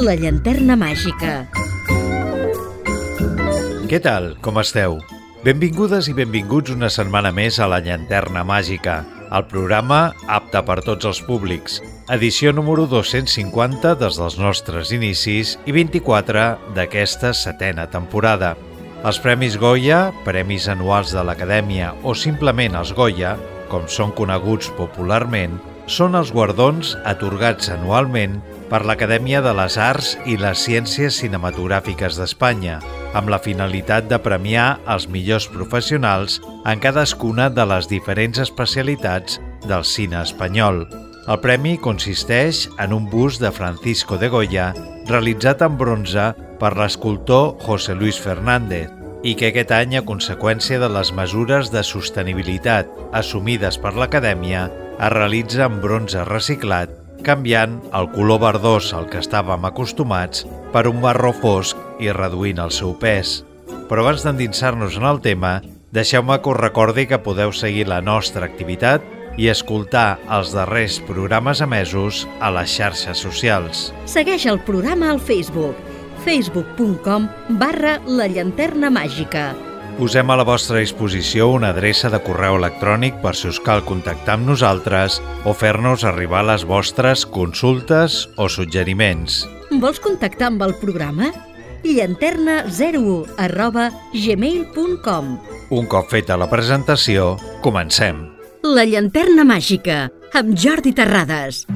La llanterna màgica. Què tal? Com esteu? Benvingudes i benvinguts una setmana més a La Llanterna Màgica, el programa apte per tots els públics, edició número 250 des dels nostres inicis i 24 d'aquesta setena temporada. Els Premis Goya, premis anuals de l'Acadèmia o simplement els Goya, com són coneguts popularment, són els guardons atorgats anualment per l'Acadèmia de les Arts i les Ciències Cinematogràfiques d'Espanya, amb la finalitat de premiar els millors professionals en cadascuna de les diferents especialitats del cine espanyol. El premi consisteix en un bust de Francisco de Goya realitzat en bronze per l'escultor José Luis Fernández i que aquest any, a conseqüència de les mesures de sostenibilitat assumides per l'Acadèmia, es realitza en bronze reciclat, canviant el color verdós al que estàvem acostumats per un marró fosc i reduint el seu pes. Però abans d'endinsar-nos en el tema, deixeu-me que us recordi que podeu seguir la nostra activitat i escoltar els darrers programes emesos a les xarxes socials. Segueix el programa al Facebook facebook.com barra la llanterna màgica. Posem a la vostra disposició una adreça de correu electrònic per si us cal contactar amb nosaltres o fer-nos arribar les vostres consultes o suggeriments. Vols contactar amb el programa? llanterna01 arroba gmail.com Un cop feta la presentació, comencem. La llanterna màgica, amb Jordi Terrades.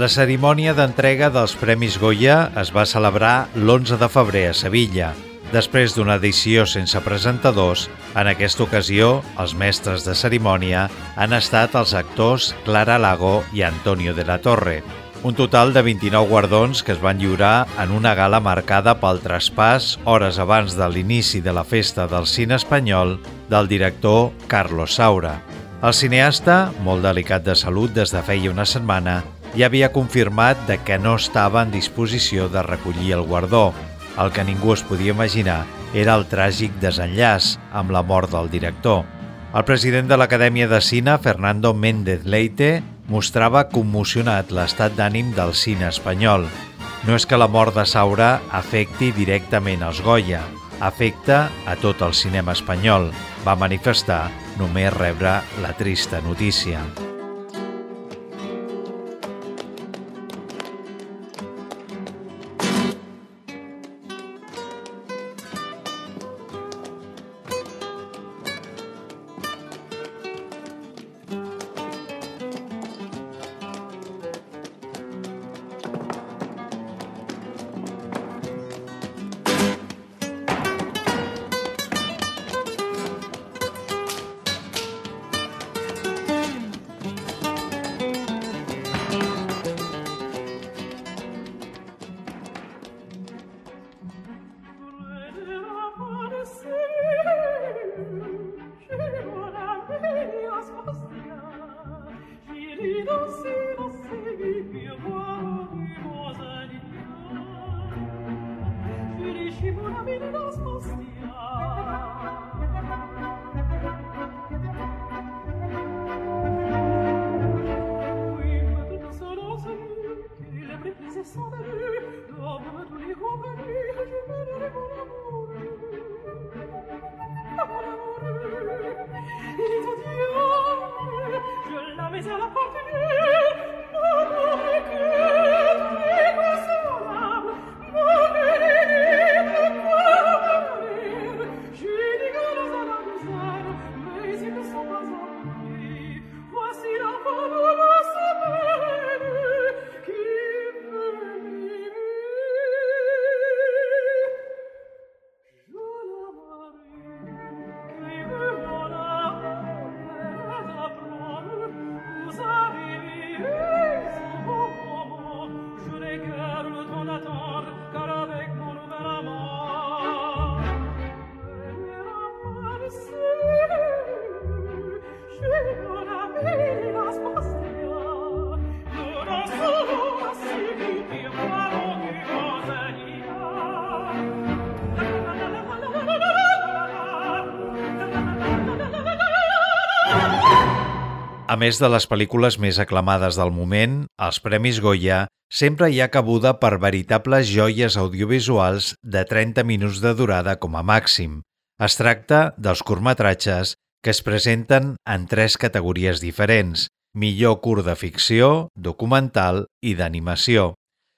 La cerimònia d'entrega dels Premis Goya es va celebrar l'11 de febrer a Sevilla. Després d'una edició sense presentadors, en aquesta ocasió els mestres de cerimònia han estat els actors Clara Lago i Antonio de la Torre. Un total de 29 guardons que es van lliurar en una gala marcada pel traspàs hores abans de l'inici de la festa del cine espanyol del director Carlos Saura. El cineasta, molt delicat de salut des de feia una setmana, ja havia confirmat de que no estava en disposició de recollir el guardó. El que ningú es podia imaginar era el tràgic desenllaç amb la mort del director. El president de l'Acadèmia de Cine, Fernando Méndez Leite, mostrava commocionat l'estat d'ànim del cine espanyol. No és que la mort de Saura afecti directament els Goya, afecta a tot el cinema espanyol, va manifestar només rebre la trista notícia. A més de les pel·lícules més aclamades del moment, als Premis Goya sempre hi ha cabuda per veritables joies audiovisuals de 30 minuts de durada com a màxim. Es tracta dels curtmetratges que es presenten en tres categories diferents, millor curt de ficció, documental i d'animació.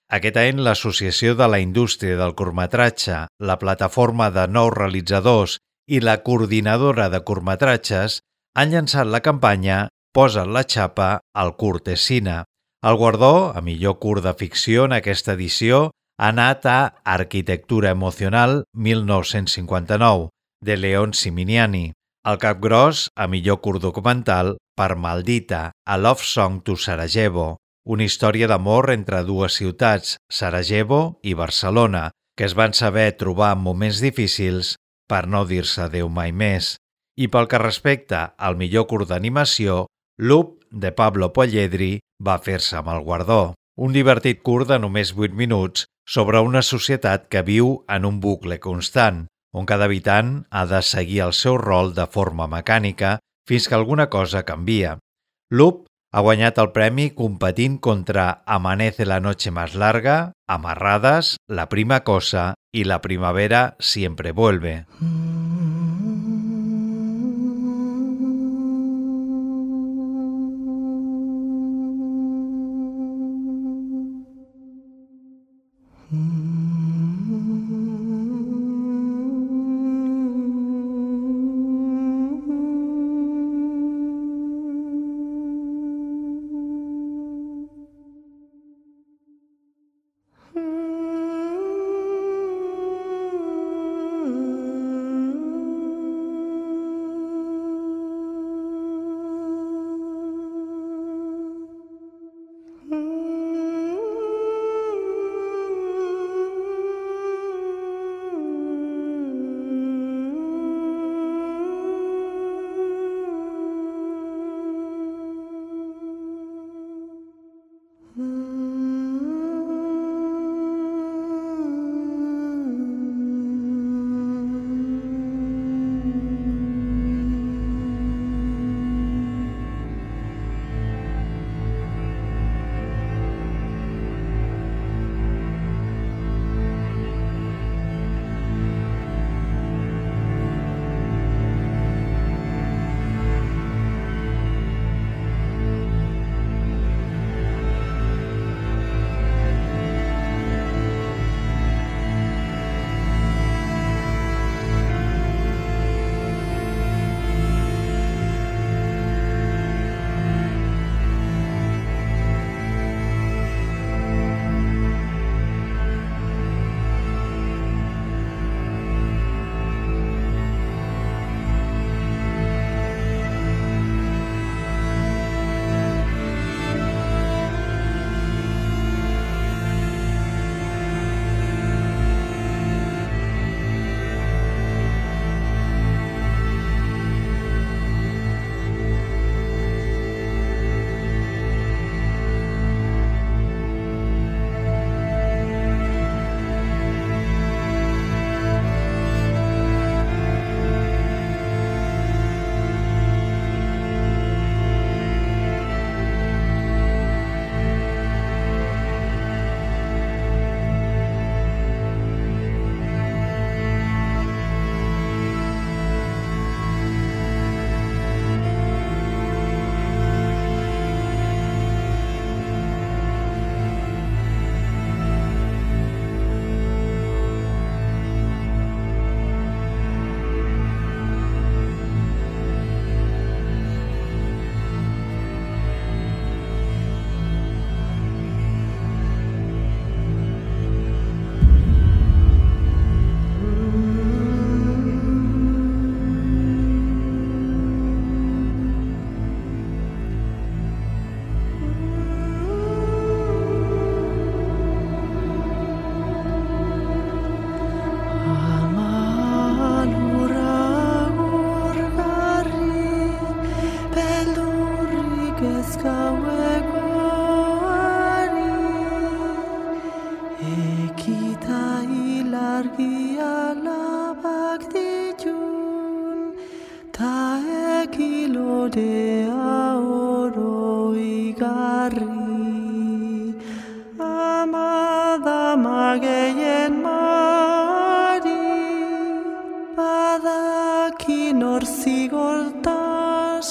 Aquest any l'Associació de la Indústria del Curtmetratge, la Plataforma de Nous Realitzadors i la Coordinadora de Curtmetratges han llançat la campanya Posa't la xapa al cine. El guardó, a millor curt de ficció en aquesta edició, ha anat a Arquitectura Emocional 1959, de Leon Siminiani. El cap gros, a millor curt documental, per Maldita, a Love Song to Sarajevo, una història d'amor entre dues ciutats, Sarajevo i Barcelona, que es van saber trobar en moments difícils per no dir-se adeu mai més. I pel que respecta al millor curt d'animació, Loop, de Pablo Polledri, va fer-se amb el guardó. Un divertit curt de només 8 minuts sobre una societat que viu en un bucle constant, on cada habitant ha de seguir el seu rol de forma mecànica fins que alguna cosa canvia. Loop ha guanyat el premi competint contra Amanece la noche más larga, Amarradas, La prima cosa i La primavera siempre vuelve. de ahora. daki nor zigorta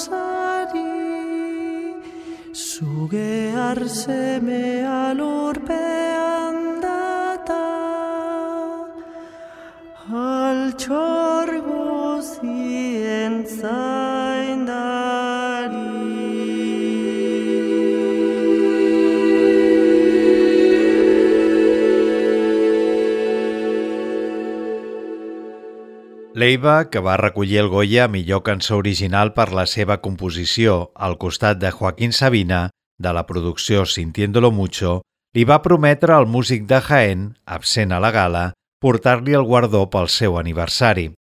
sari zuge arzemea Leiva, que va recollir el Goya millor cançó original per la seva composició al costat de Joaquín Sabina, de la producció Sintiéndolo Mucho, li va prometre al músic de Jaén, absent a la gala, portar-li el guardó pel seu aniversari.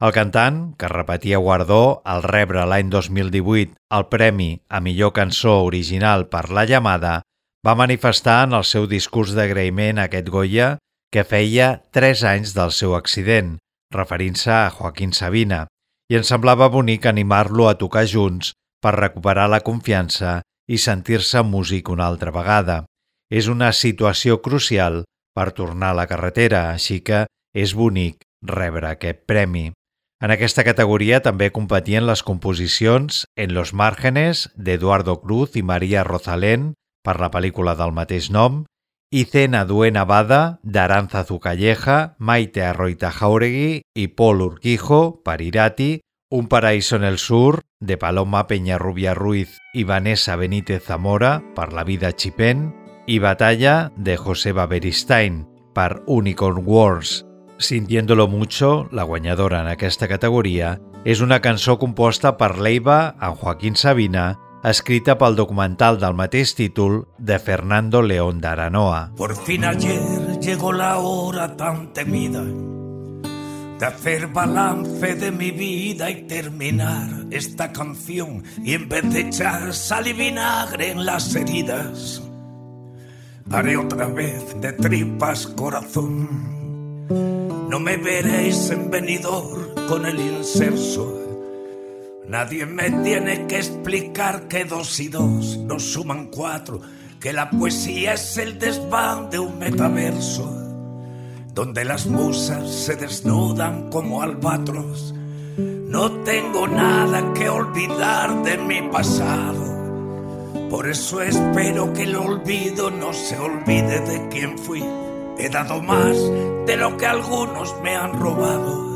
El cantant, que repetia guardó al rebre l'any 2018 el premi a millor cançó original per La llamada, va manifestar en el seu discurs d'agraïment a aquest Goya que feia tres anys del seu accident, referint-se a Joaquín Sabina, i ens semblava bonic animar-lo a tocar junts per recuperar la confiança i sentir-se músic una altra vegada. És una situació crucial per tornar a la carretera, així que és bonic rebre aquest premi. En aquesta categoria també competien les composicions En los márgenes d'Eduardo Cruz i Maria Rosalén per la pel·lícula del mateix nom y Cena Duena Bada d'Aranza Zucalleja, Maite Arroita Jauregui i Paul Urquijo per Irati, Un paraíso en el sur de Paloma Peñarrubia Ruiz i Vanessa Benítez Zamora per La vida Chipén i Batalla de Joseba Beristain per Unicorn Wars. Sintiéndolo mucho, la guanyadora en aquesta categoria, és una cançó composta per Leiva en Joaquín Sabina escrita pel documental del mateix títol de Fernando León de Aranoa. Por fin ayer llegó la hora tan temida de hacer balance de mi vida y terminar esta canción y en vez de echar sal y vinagre en las heridas haré otra vez de tripas corazón no me veréis en venidor con el inserso Nadie me tiene que explicar que dos y dos no suman cuatro, que la poesía es el desván de un metaverso, donde las musas se desnudan como albatros. No tengo nada que olvidar de mi pasado, por eso espero que el olvido no se olvide de quién fui. He dado más de lo que algunos me han robado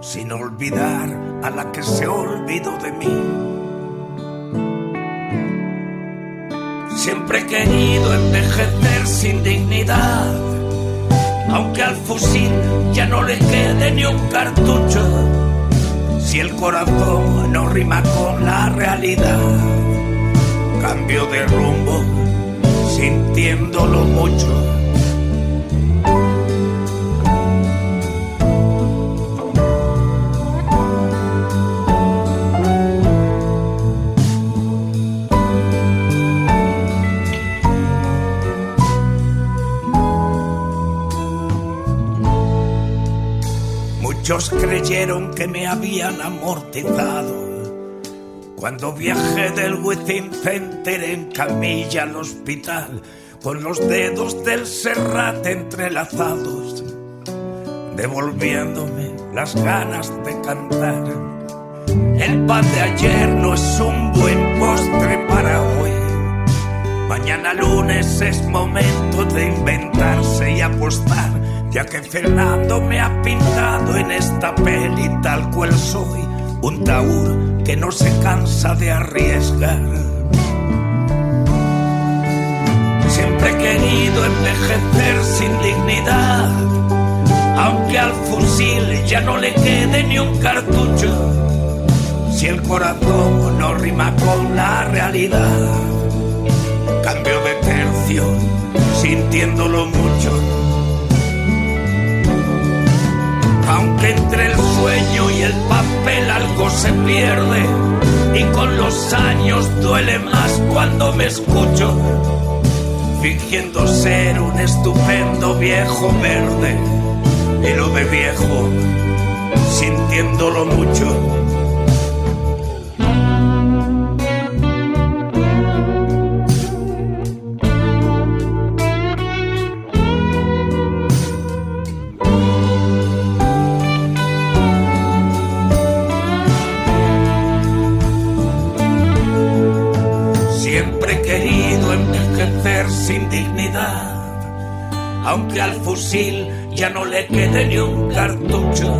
sin olvidar a la que se olvidó de mí. Siempre he querido envejecer sin dignidad, aunque al fusil ya no le quede ni un cartucho, si el corazón no rima con la realidad. Cambio de rumbo, sintiéndolo mucho Muchos creyeron que me habían amortizado. Cuando viajé del Within Center en camilla al hospital, con los dedos del serrate entrelazados, devolviéndome las ganas de cantar. El pan de ayer no es un buen postre para hoy. Mañana lunes es momento de inventarse y apostar ya que Fernando me ha pintado en esta peli tal cual soy, un taur que no se cansa de arriesgar. Siempre he querido envejecer sin dignidad, aunque al fusil ya no le quede ni un cartucho, si el corazón no rima con la realidad. Cambio de tercio, sintiéndolo mucho aunque entre el sueño y el papel algo se pierde. Y con los años duele más cuando me escucho fingiendo ser un estupendo viejo verde. Y lo de viejo sintiéndolo mucho aunque al fusil ya no le quede ni un cartucho.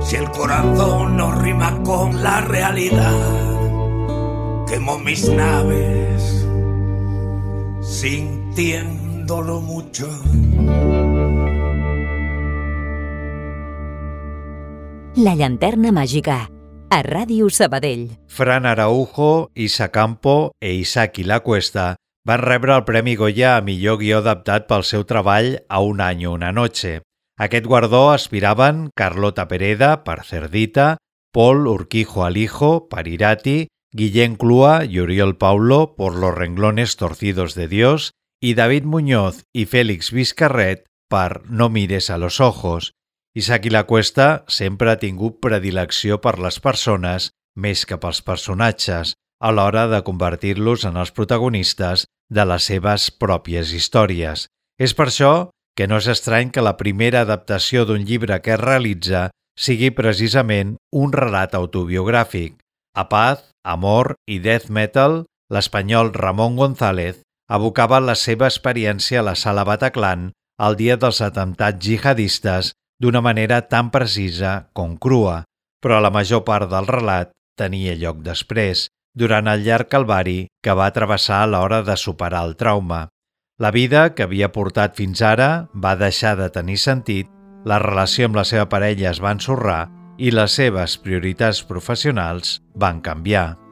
Si el corazón no rima con la realidad, quemo mis naves sintiéndolo mucho. La llanterna màgica, a Ràdio Sabadell. Fran Araujo, Isa Campo e Isaki La Cuesta van rebre el Premi Goya a millor guió adaptat pel seu treball a Un any una noche. Aquest guardó aspiraven Carlota Pereda per Cerdita, Paul Urquijo Alijo per Irati, Guillén Clua y Oriol Paulo por Los renglones torcidos de Dios y David Muñoz y Félix Vizcarret per No mires a los ojos. Isaac i la Cuesta sempre ha tingut predilecció per les persones més que pels personatges, a l'hora de convertir-los en els protagonistes de les seves pròpies històries. És per això que no és estrany que la primera adaptació d'un llibre que es realitza sigui precisament un relat autobiogràfic. A Paz, Amor i Death Metal, l'espanyol Ramon González abocava la seva experiència a la sala Bataclan el dia dels atemptats jihadistes d'una manera tan precisa com crua, però la major part del relat tenia lloc després, durant el llarg calvari que va travessar a l'hora de superar el trauma. La vida que havia portat fins ara va deixar de tenir sentit, la relació amb la seva parella es va ensorrar i les seves prioritats professionals van canviar.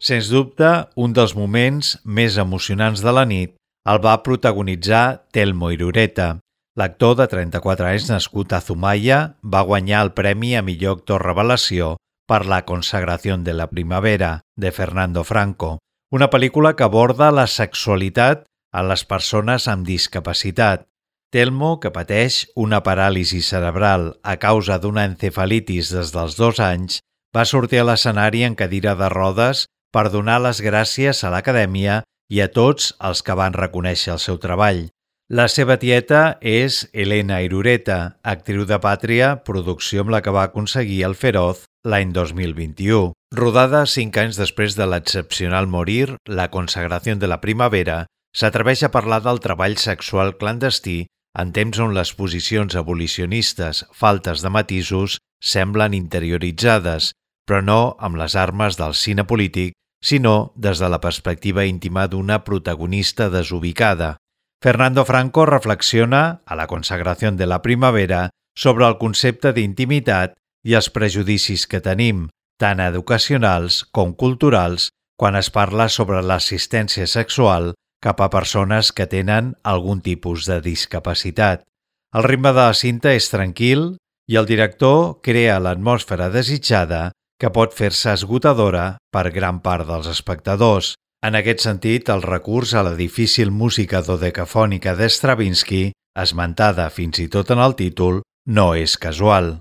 Sens dubte, un dels moments més emocionants de la nit el va protagonitzar Telmo Irureta. L'actor de 34 anys nascut a Zumaya va guanyar el premi a millor actor revelació per La consagració de la primavera, de Fernando Franco, una pel·lícula que aborda la sexualitat a les persones amb discapacitat. Telmo, que pateix una paràlisi cerebral a causa d'una encefalitis des dels dos anys, va sortir a l'escenari en cadira de rodes per donar les gràcies a l'acadèmia i a tots els que van reconèixer el seu treball. La seva tieta és Elena Irureta, actriu de Pàtria, producció amb la que va aconseguir el Feroz l'any 2021. Rodada cinc anys després de l'excepcional Morir, la consagració de la primavera, s'atreveix a parlar del treball sexual clandestí en temps on les posicions abolicionistes, faltes de matisos, semblen interioritzades, però no amb les armes del cine polític, sinó des de la perspectiva íntima d'una protagonista desubicada. Fernando Franco reflexiona, a la consagració de la primavera, sobre el concepte d'intimitat i els prejudicis que tenim, tant educacionals com culturals, quan es parla sobre l'assistència sexual cap a persones que tenen algun tipus de discapacitat. El ritme de la cinta és tranquil i el director crea l'atmosfera desitjada que pot fer-se esgotadora per gran part dels espectadors. En aquest sentit, el recurs a la difícil música dodecafònica d'Estravinsky, esmentada fins i tot en el títol, no és casual.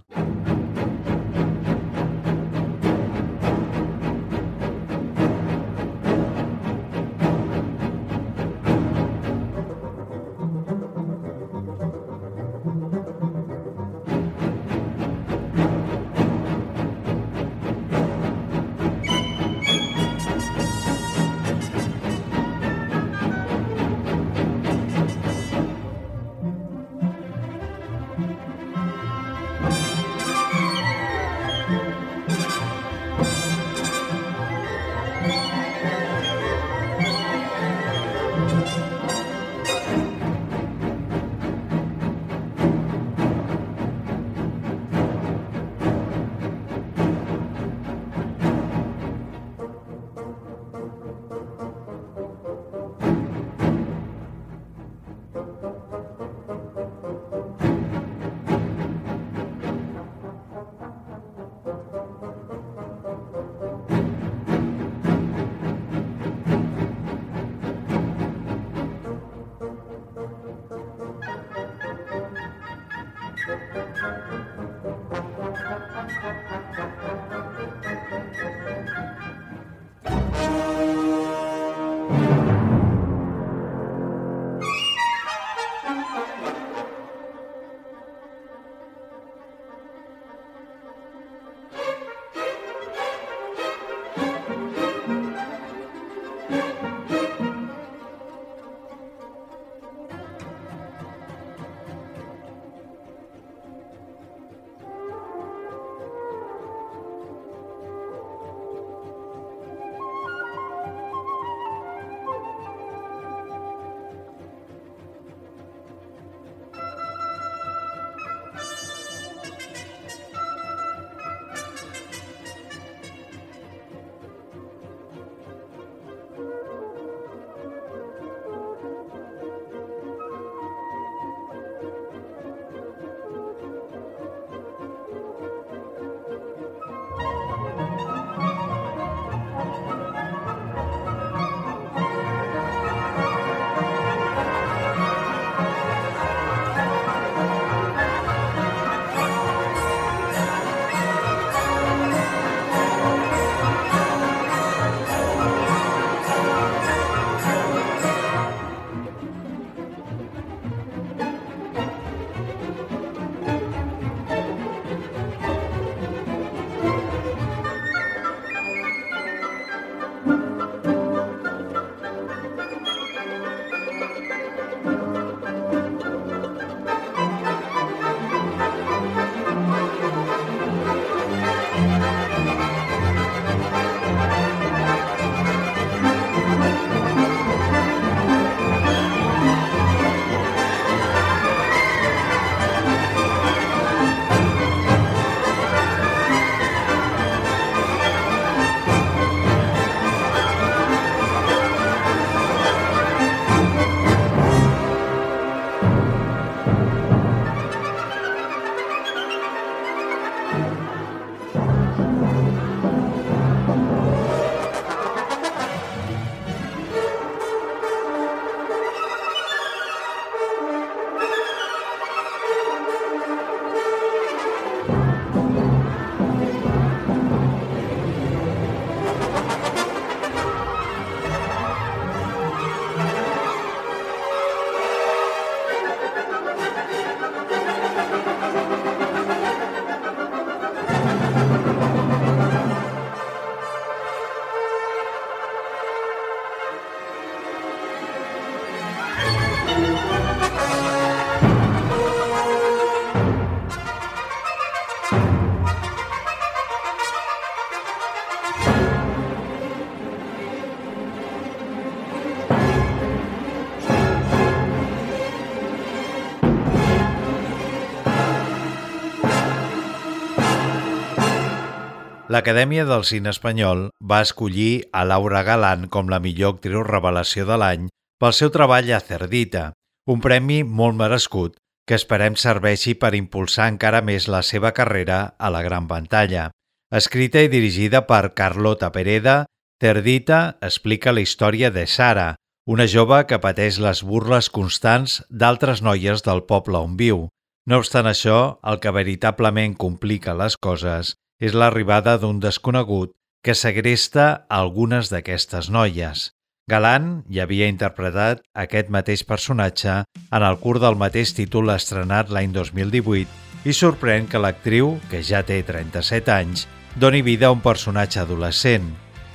l'Acadèmia del Cine Espanyol va escollir a Laura Galán com la millor actriu revelació de l'any pel seu treball a Cerdita, un premi molt merescut que esperem serveixi per impulsar encara més la seva carrera a la gran pantalla. Escrita i dirigida per Carlota Pereda, Cerdita explica la història de Sara, una jove que pateix les burles constants d'altres noies del poble on viu. No obstant això, el que veritablement complica les coses és l'arribada d'un desconegut que segresta algunes d'aquestes noies. Galant ja havia interpretat aquest mateix personatge en el curt del mateix títol estrenat l'any 2018 i sorprèn que l'actriu, que ja té 37 anys, doni vida a un personatge adolescent.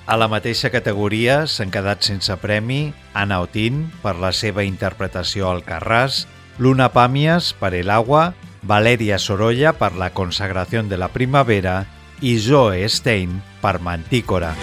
A la mateixa categoria s'han quedat sense premi Anna Otín per la seva interpretació al Carràs, Luna Pàmies per El Agua, Valeria Sorolla per La consagració de la primavera i Zoe Stein per Mantícora.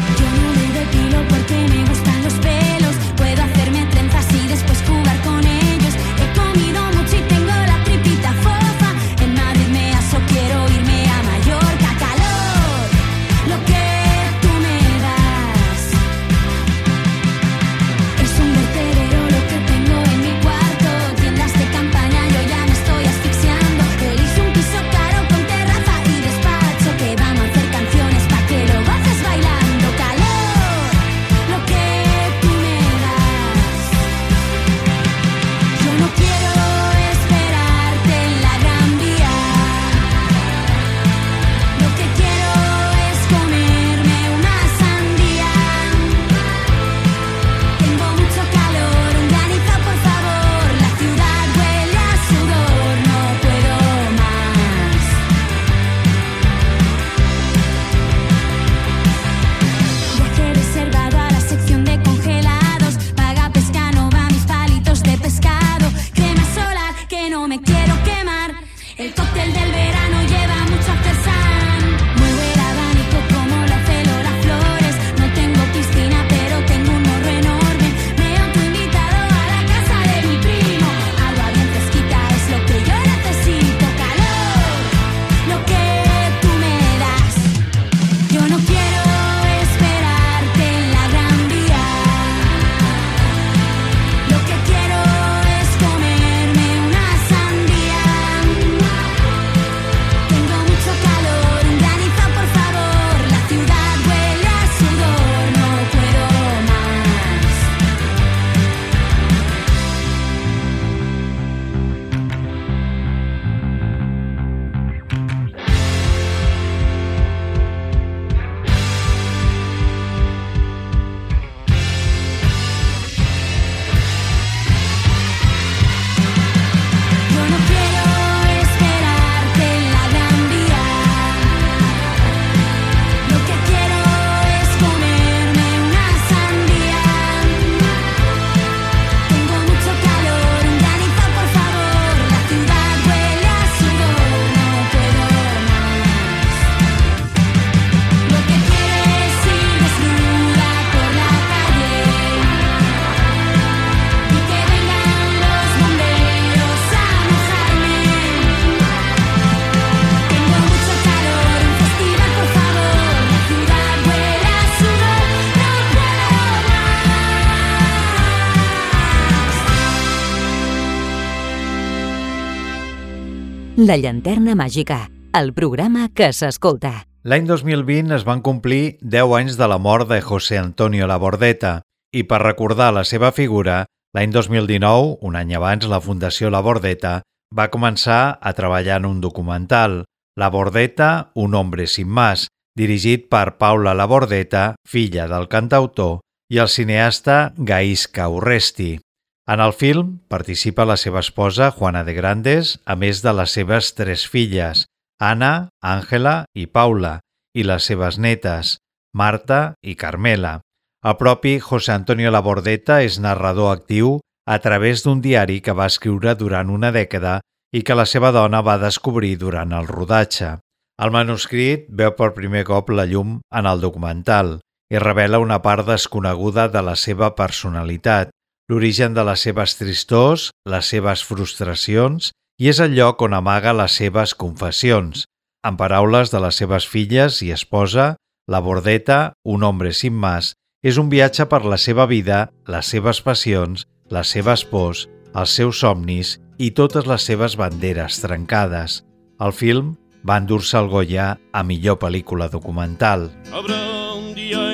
La llanterna màgica, el programa que s'escolta. L'any 2020 es van complir 10 anys de la mort de José Antonio Labordeta i per recordar la seva figura, l'any 2019, un any abans, la Fundació Labordeta va començar a treballar en un documental, Labordeta, un hombre sin más, dirigit per Paula Labordeta, filla del cantautor, i el cineasta Gaisca Urresti. En el film participa la seva esposa, Juana de Grandes, a més de les seves tres filles, Anna, Àngela i Paula, i les seves netes, Marta i Carmela. El propi José Antonio Labordeta és narrador actiu a través d'un diari que va escriure durant una dècada i que la seva dona va descobrir durant el rodatge. El manuscrit veu per primer cop la llum en el documental i revela una part desconeguda de la seva personalitat, l'origen de les seves tristors, les seves frustracions i és el lloc on amaga les seves confessions. en paraules de les seves filles i esposa, La Bordeta, un hombre sin más, és un viatge per la seva vida, les seves passions, les seves pors, els seus somnis i totes les seves banderes trencades. El film va endur-se el Goya a millor pel·lícula documental. Habrá un en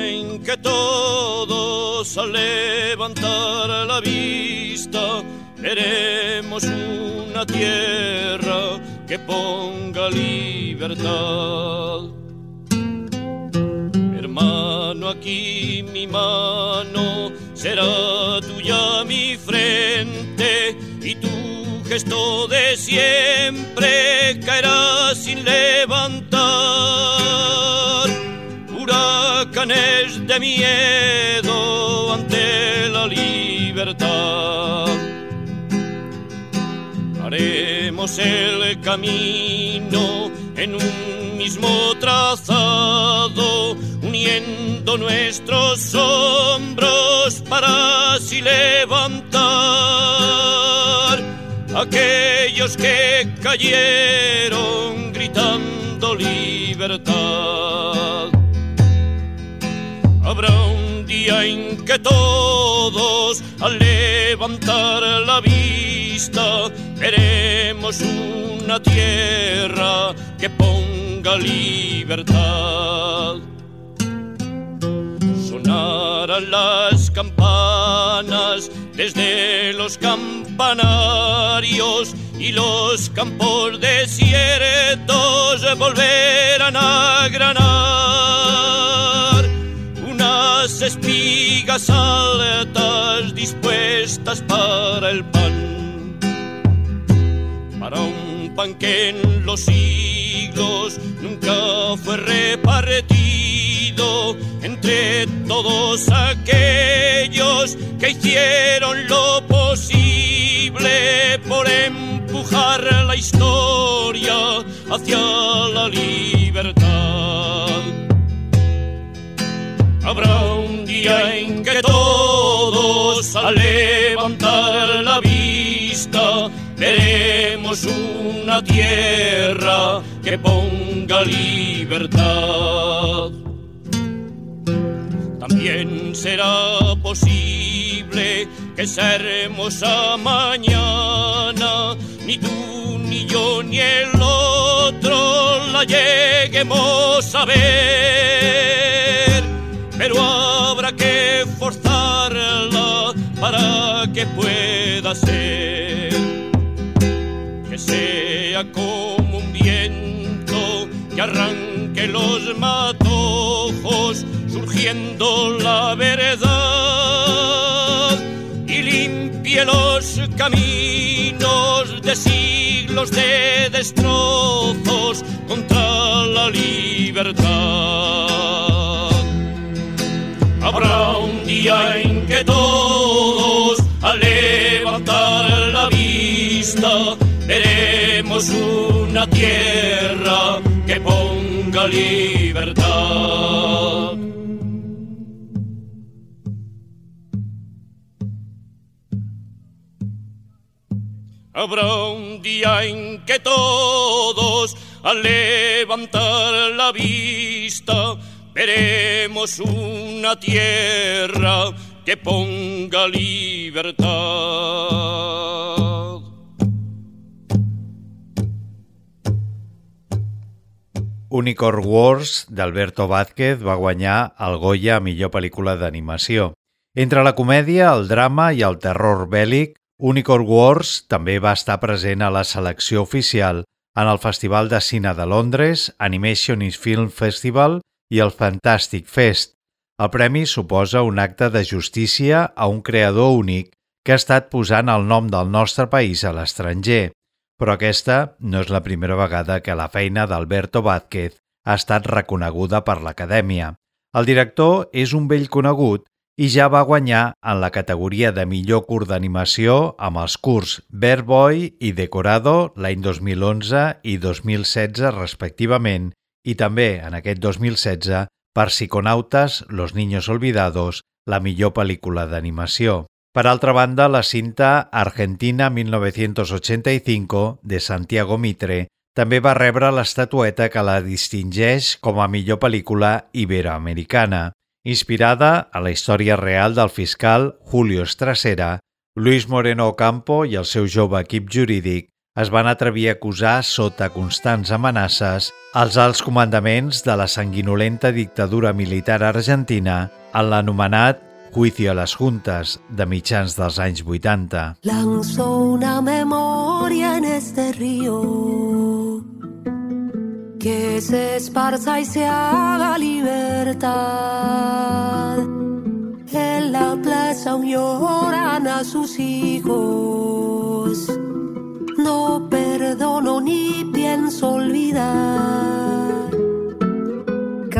que todos al levantar la vista veremos una tierra que ponga libertad. Hermano, aquí mi mano será tuya mi frente y tu gesto de siempre caerá sin levantar huracanes de miedo ante la libertad. Haremos el camino en un mismo trazado, uniendo nuestros hombros para así levantar aquellos que cayeron gritando libertad. Día en que todos al levantar la vista veremos una tierra que ponga libertad. Sonarán las campanas desde los campanarios y los campos desiertos volverán a granar unas espigas altas dispuestas para el pan, para un pan que en los siglos nunca fue repartido entre todos aquellos que hicieron lo posible por empujar la historia hacia la libertad. Habrá en que todos al levantar la vista veremos una tierra que ponga libertad. También será posible que esa hermosa mañana ni tú ni yo ni el otro la lleguemos a ver para que pueda ser. Que sea como un viento que arranque los matojos, surgiendo la verdad y limpie los caminos de siglos de destrozos contra la libertad. Habrá un día en que todos, veremos una tierra que ponga libertad. Habrá un día en que todos, al levantar la vista, veremos una tierra que ponga libertad. Unicorn Wars d'Alberto Vázquez va guanyar el Goya a millor pel·lícula d'animació. Entre la comèdia, el drama i el terror bèl·lic, Unicorn Wars també va estar present a la selecció oficial en el Festival de Cine de Londres, Animation is Film Festival i el Fantastic Fest. El premi suposa un acte de justícia a un creador únic que ha estat posant el nom del nostre país a l'estranger, però aquesta no és la primera vegada que la feina d'Alberto Vázquez ha estat reconeguda per l'Acadèmia. El director és un vell conegut i ja va guanyar en la categoria de millor curt d'animació amb els curts Bear Boy i Decorado l'any 2011 i 2016 respectivament i també en aquest 2016 per Psiconautes, Los Niños Olvidados, la millor pel·lícula d'animació. Per altra banda, la cinta Argentina 1985 de Santiago Mitre També va rebre l'estatueta que la distingeix com a millor pel·lícula iberoamericana, inspirada a la història real del fiscal Julio Estracera, Luis Moreno Ocampo i el seu jove equip jurídic es van atrevir a acusar sota constants amenaces els alts comandaments de la sanguinolenta dictadura militar argentina en l'anomenat Juicio a las Juntas de mitjans dels anys 80. Lanzó una memoria en este río que se esparza y se haga libertad. En la plaza lloran a sus hijos. No perdono ni pienso olvidar.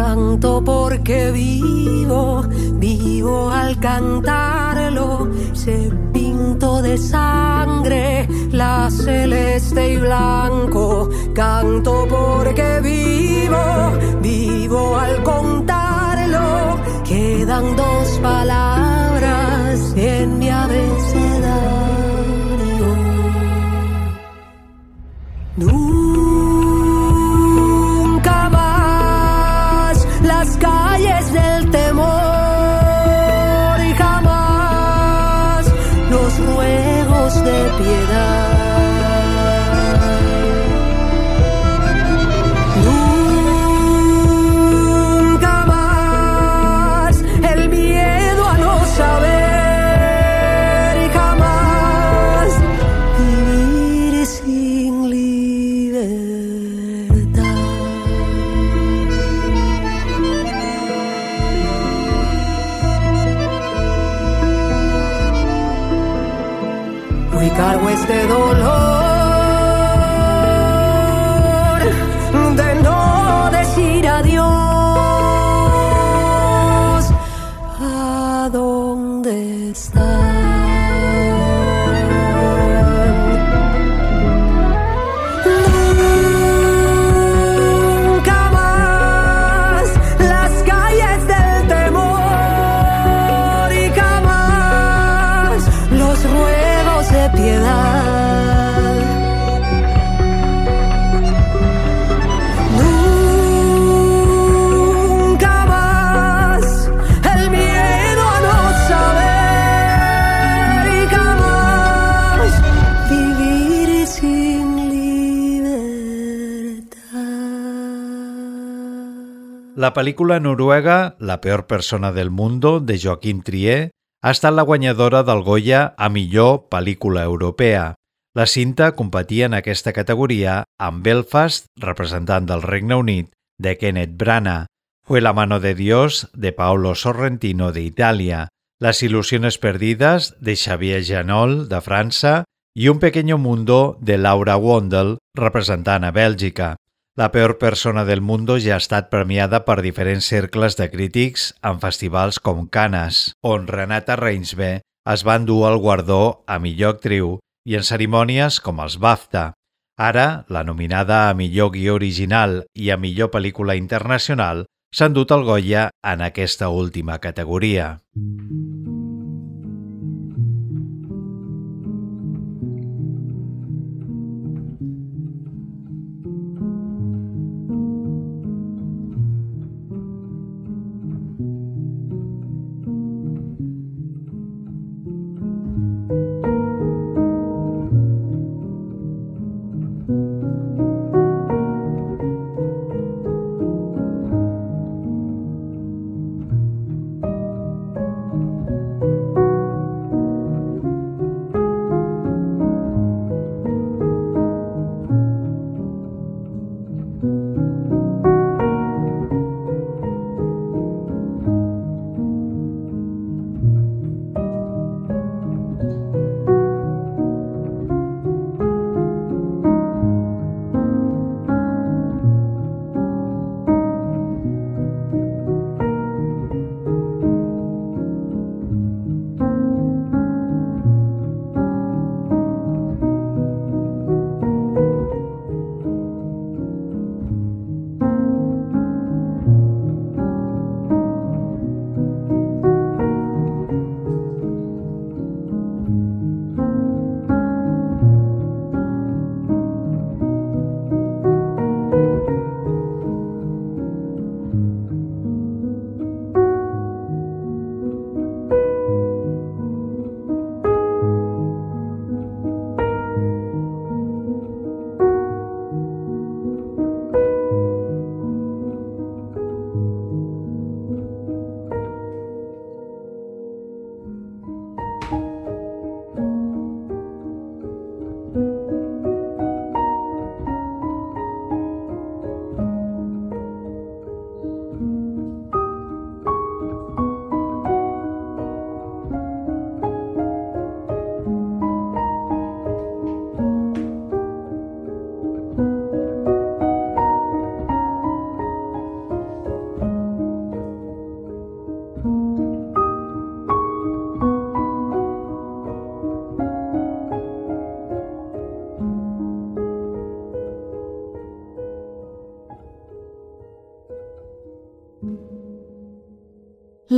Canto porque vivo, vivo al cantarlo. Se pinto de sangre la celeste y blanco. Canto porque vivo, vivo al contarlo. Quedan dos palabras en mi abecedario. Temor y jamás los ruegos de piedad. La pel·lícula noruega La peor persona del mundo, de Joaquim Trier, ha estat la guanyadora del Goya a millor pel·lícula europea. La cinta competia en aquesta categoria amb Belfast, representant del Regne Unit, de Kenneth Branagh, Fue la mano de Dios, de Paolo Sorrentino, de Italia, Las ilusiones perdidas, de Xavier Janol, de França, i Un pequeño mundo, de Laura Wondel, representant a Bèlgica. La peor persona del mundo ja ha estat premiada per diferents cercles de crítics en festivals com Canes, on Renata Reinsbe es va endur el guardó a millor actriu i en cerimònies com els BAFTA. Ara, la nominada a millor guió original i a millor pel·lícula internacional s'ha endut el Goya en aquesta última categoria.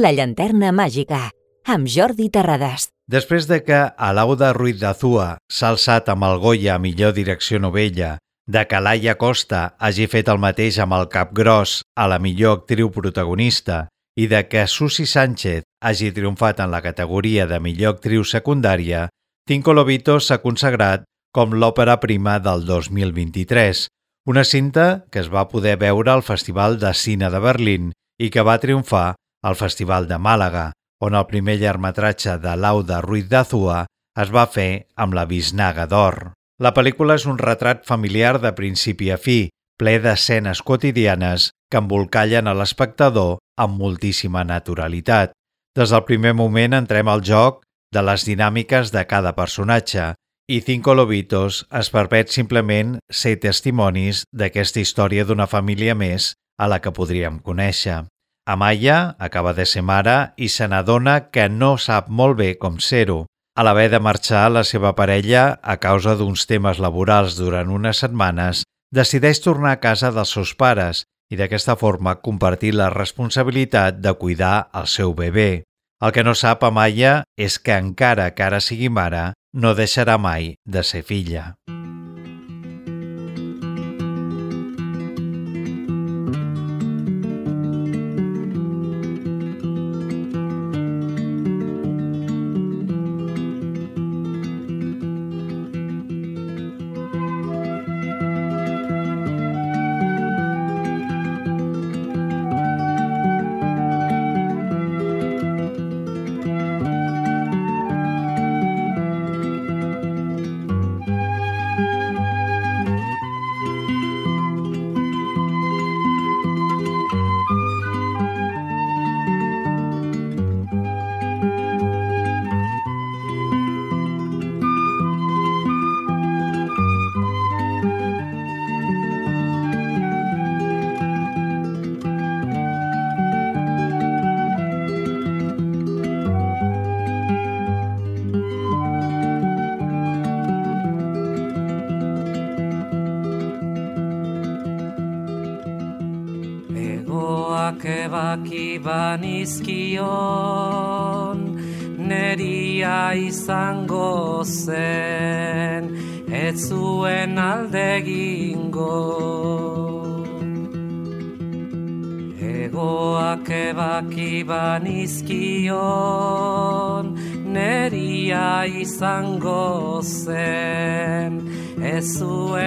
La llanterna màgica, amb Jordi Terrades. Després de que Alauda Ruiz de Zua s'ha alçat amb el Goya a millor direcció novella, de que Laia Costa hagi fet el mateix amb el Cap Gros a la millor actriu protagonista i de que Susi Sánchez hagi triomfat en la categoria de millor actriu secundària, Cinco Lobitos s'ha consagrat com l'òpera prima del 2023, una cinta que es va poder veure al Festival de Cine de Berlín i que va triomfar al Festival de Màlaga, on el primer llargmetratge de Lauda Ruiz de Azua es va fer amb la Bisnaga d'Or. La pel·lícula és un retrat familiar de principi a fi, ple d'escenes quotidianes que embolcallen a l'espectador amb moltíssima naturalitat. Des del primer moment entrem al joc de les dinàmiques de cada personatge i Cinco Lobitos es permet simplement ser testimonis d'aquesta història d'una família més a la que podríem conèixer. Amaya acaba de ser mare i se n'adona que no sap molt bé com ser-ho. A l'haver de marxar, la seva parella, a causa d'uns temes laborals durant unes setmanes, decideix tornar a casa dels seus pares i d'aquesta forma compartir la responsabilitat de cuidar el seu bebè. El que no sap Amaya és que encara que ara sigui mare, no deixarà mai de ser filla. banizkion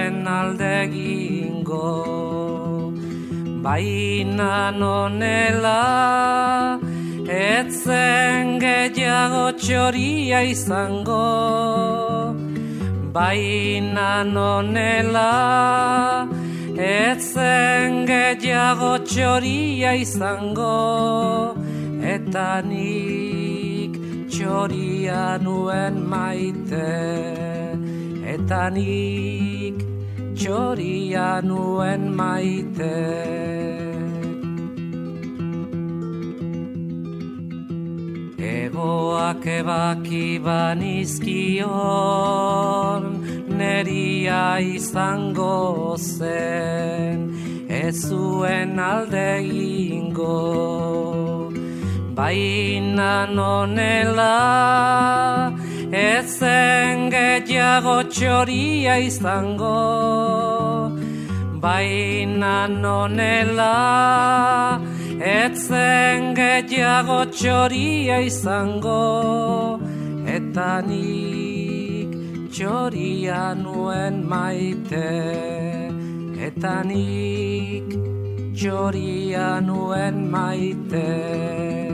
zuen aldegingo baina nonela etzen gehiago txoria izango. Baina nonela etzen gehiago txoria izango. Eta nik txoria nuen maite eta nik txoria nuen maite. Egoak ebaki banizkion Neria izango zen Ez zuen alde ingo Baina nonela Ezen gehiago txoria izango Baina nonela. Etzen gehiago txoria izango eta nik txoria nuen maite. Eta nik txoria nuen maite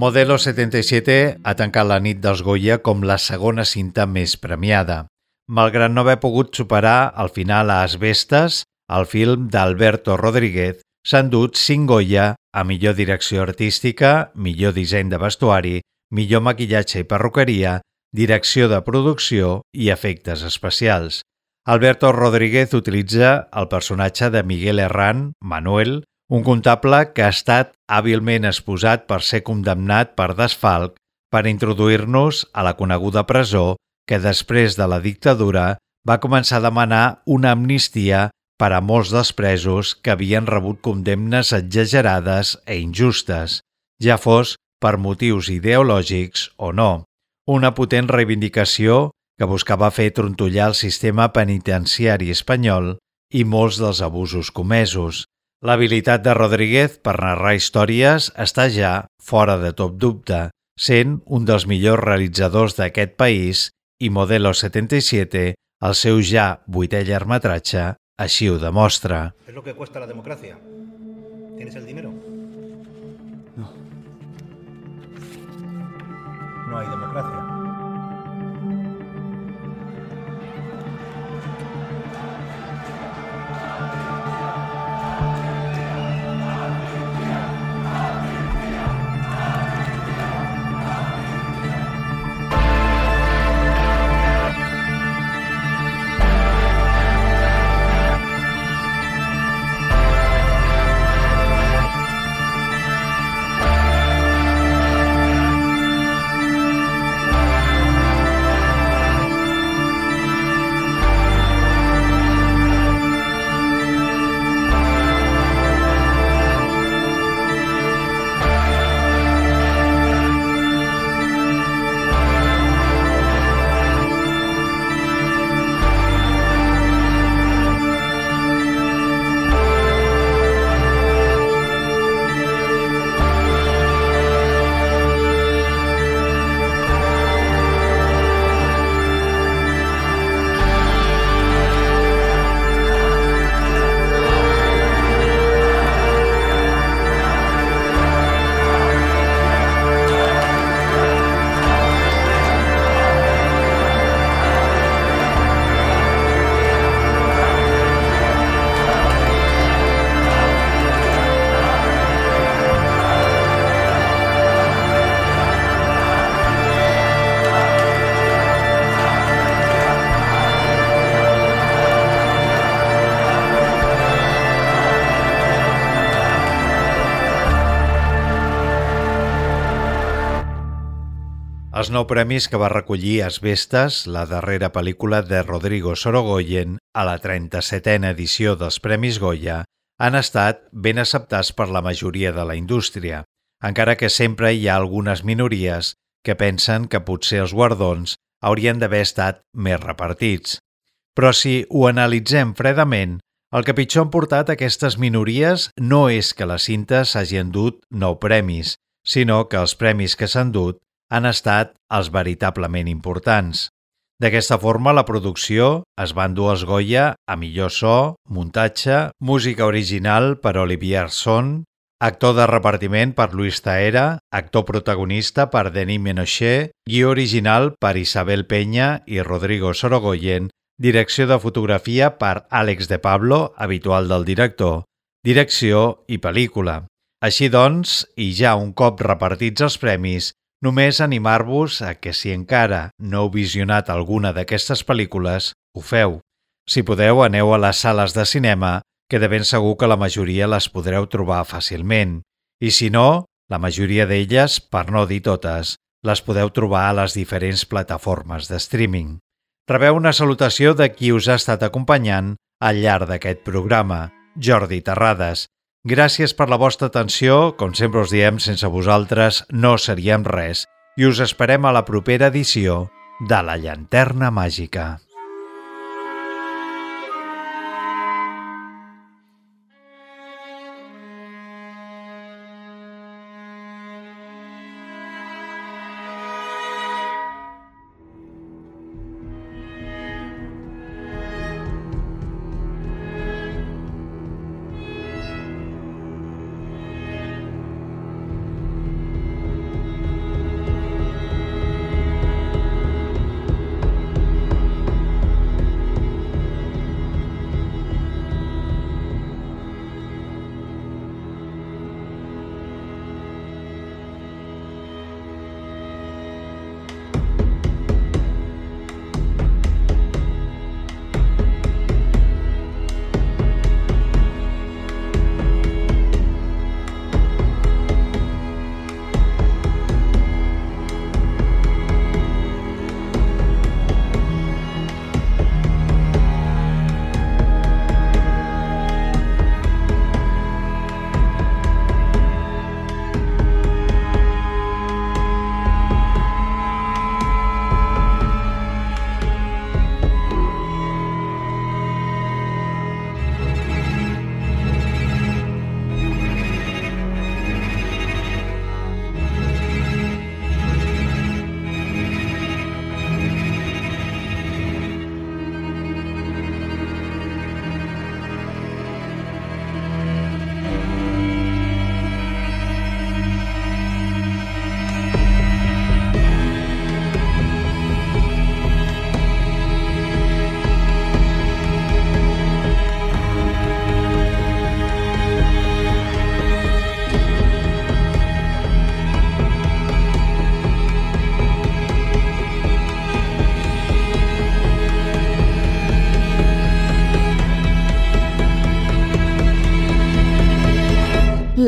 Modelo 77 ha tancat la nit dels Goya com la segona cinta més premiada. Malgrat no haver pogut superar al final a Asbestes, el film d'Alberto Rodríguez s'ha endut 5 Goya a millor direcció artística, millor disseny de vestuari, millor maquillatge i perruqueria, direcció de producció i efectes especials. Alberto Rodríguez utilitza el personatge de Miguel Herrán, Manuel, un comptable que ha estat hàbilment exposat per ser condemnat per desfalc per introduir-nos a la coneguda presó que després de la dictadura va començar a demanar una amnistia per a molts dels presos que havien rebut condemnes exagerades e injustes, ja fos per motius ideològics o no. Una potent reivindicació que buscava fer trontollar el sistema penitenciari espanyol i molts dels abusos comesos. L'habilitat de Rodríguez per narrar històries està ja fora de tot dubte, sent un dels millors realitzadors d'aquest país i Modelo 77 el seu ja vuitè llargmetratge així ho demostra. Es lo que cuesta la democracia. ¿Tienes el dinero? No. No hay democracia. Els nou premis que va recollir Asbestes, la darrera pel·lícula de Rodrigo Sorogoyen, a la 37a edició dels Premis Goya, han estat ben acceptats per la majoria de la indústria, encara que sempre hi ha algunes minories que pensen que potser els guardons haurien d'haver estat més repartits. Però si ho analitzem fredament, el que pitjor han portat aquestes minories no és que les cintes hagin dut nou premis, sinó que els premis que s'han dut han estat els veritablement importants. D'aquesta forma, la producció es va endur els Goya a millor so, muntatge, música original per Olivier Son, actor de repartiment per Luis Taera, actor protagonista per Denis Menochet, guió original per Isabel Peña i Rodrigo Sorogoyen, direcció de fotografia per Àlex de Pablo, habitual del director, direcció i pel·lícula. Així doncs, i ja un cop repartits els premis, Només animar-vos a que si encara no heu visionat alguna d'aquestes pel·lícules, ho feu. Si podeu, aneu a les sales de cinema, que de ben segur que la majoria les podreu trobar fàcilment. I si no, la majoria d'elles, per no dir totes, les podeu trobar a les diferents plataformes de streaming. Rebeu una salutació de qui us ha estat acompanyant al llarg d'aquest programa, Jordi Terrades, Gràcies per la vostra atenció. Com sempre us diem, sense vosaltres no seríem res i us esperem a la propera edició de La Llanterna Màgica.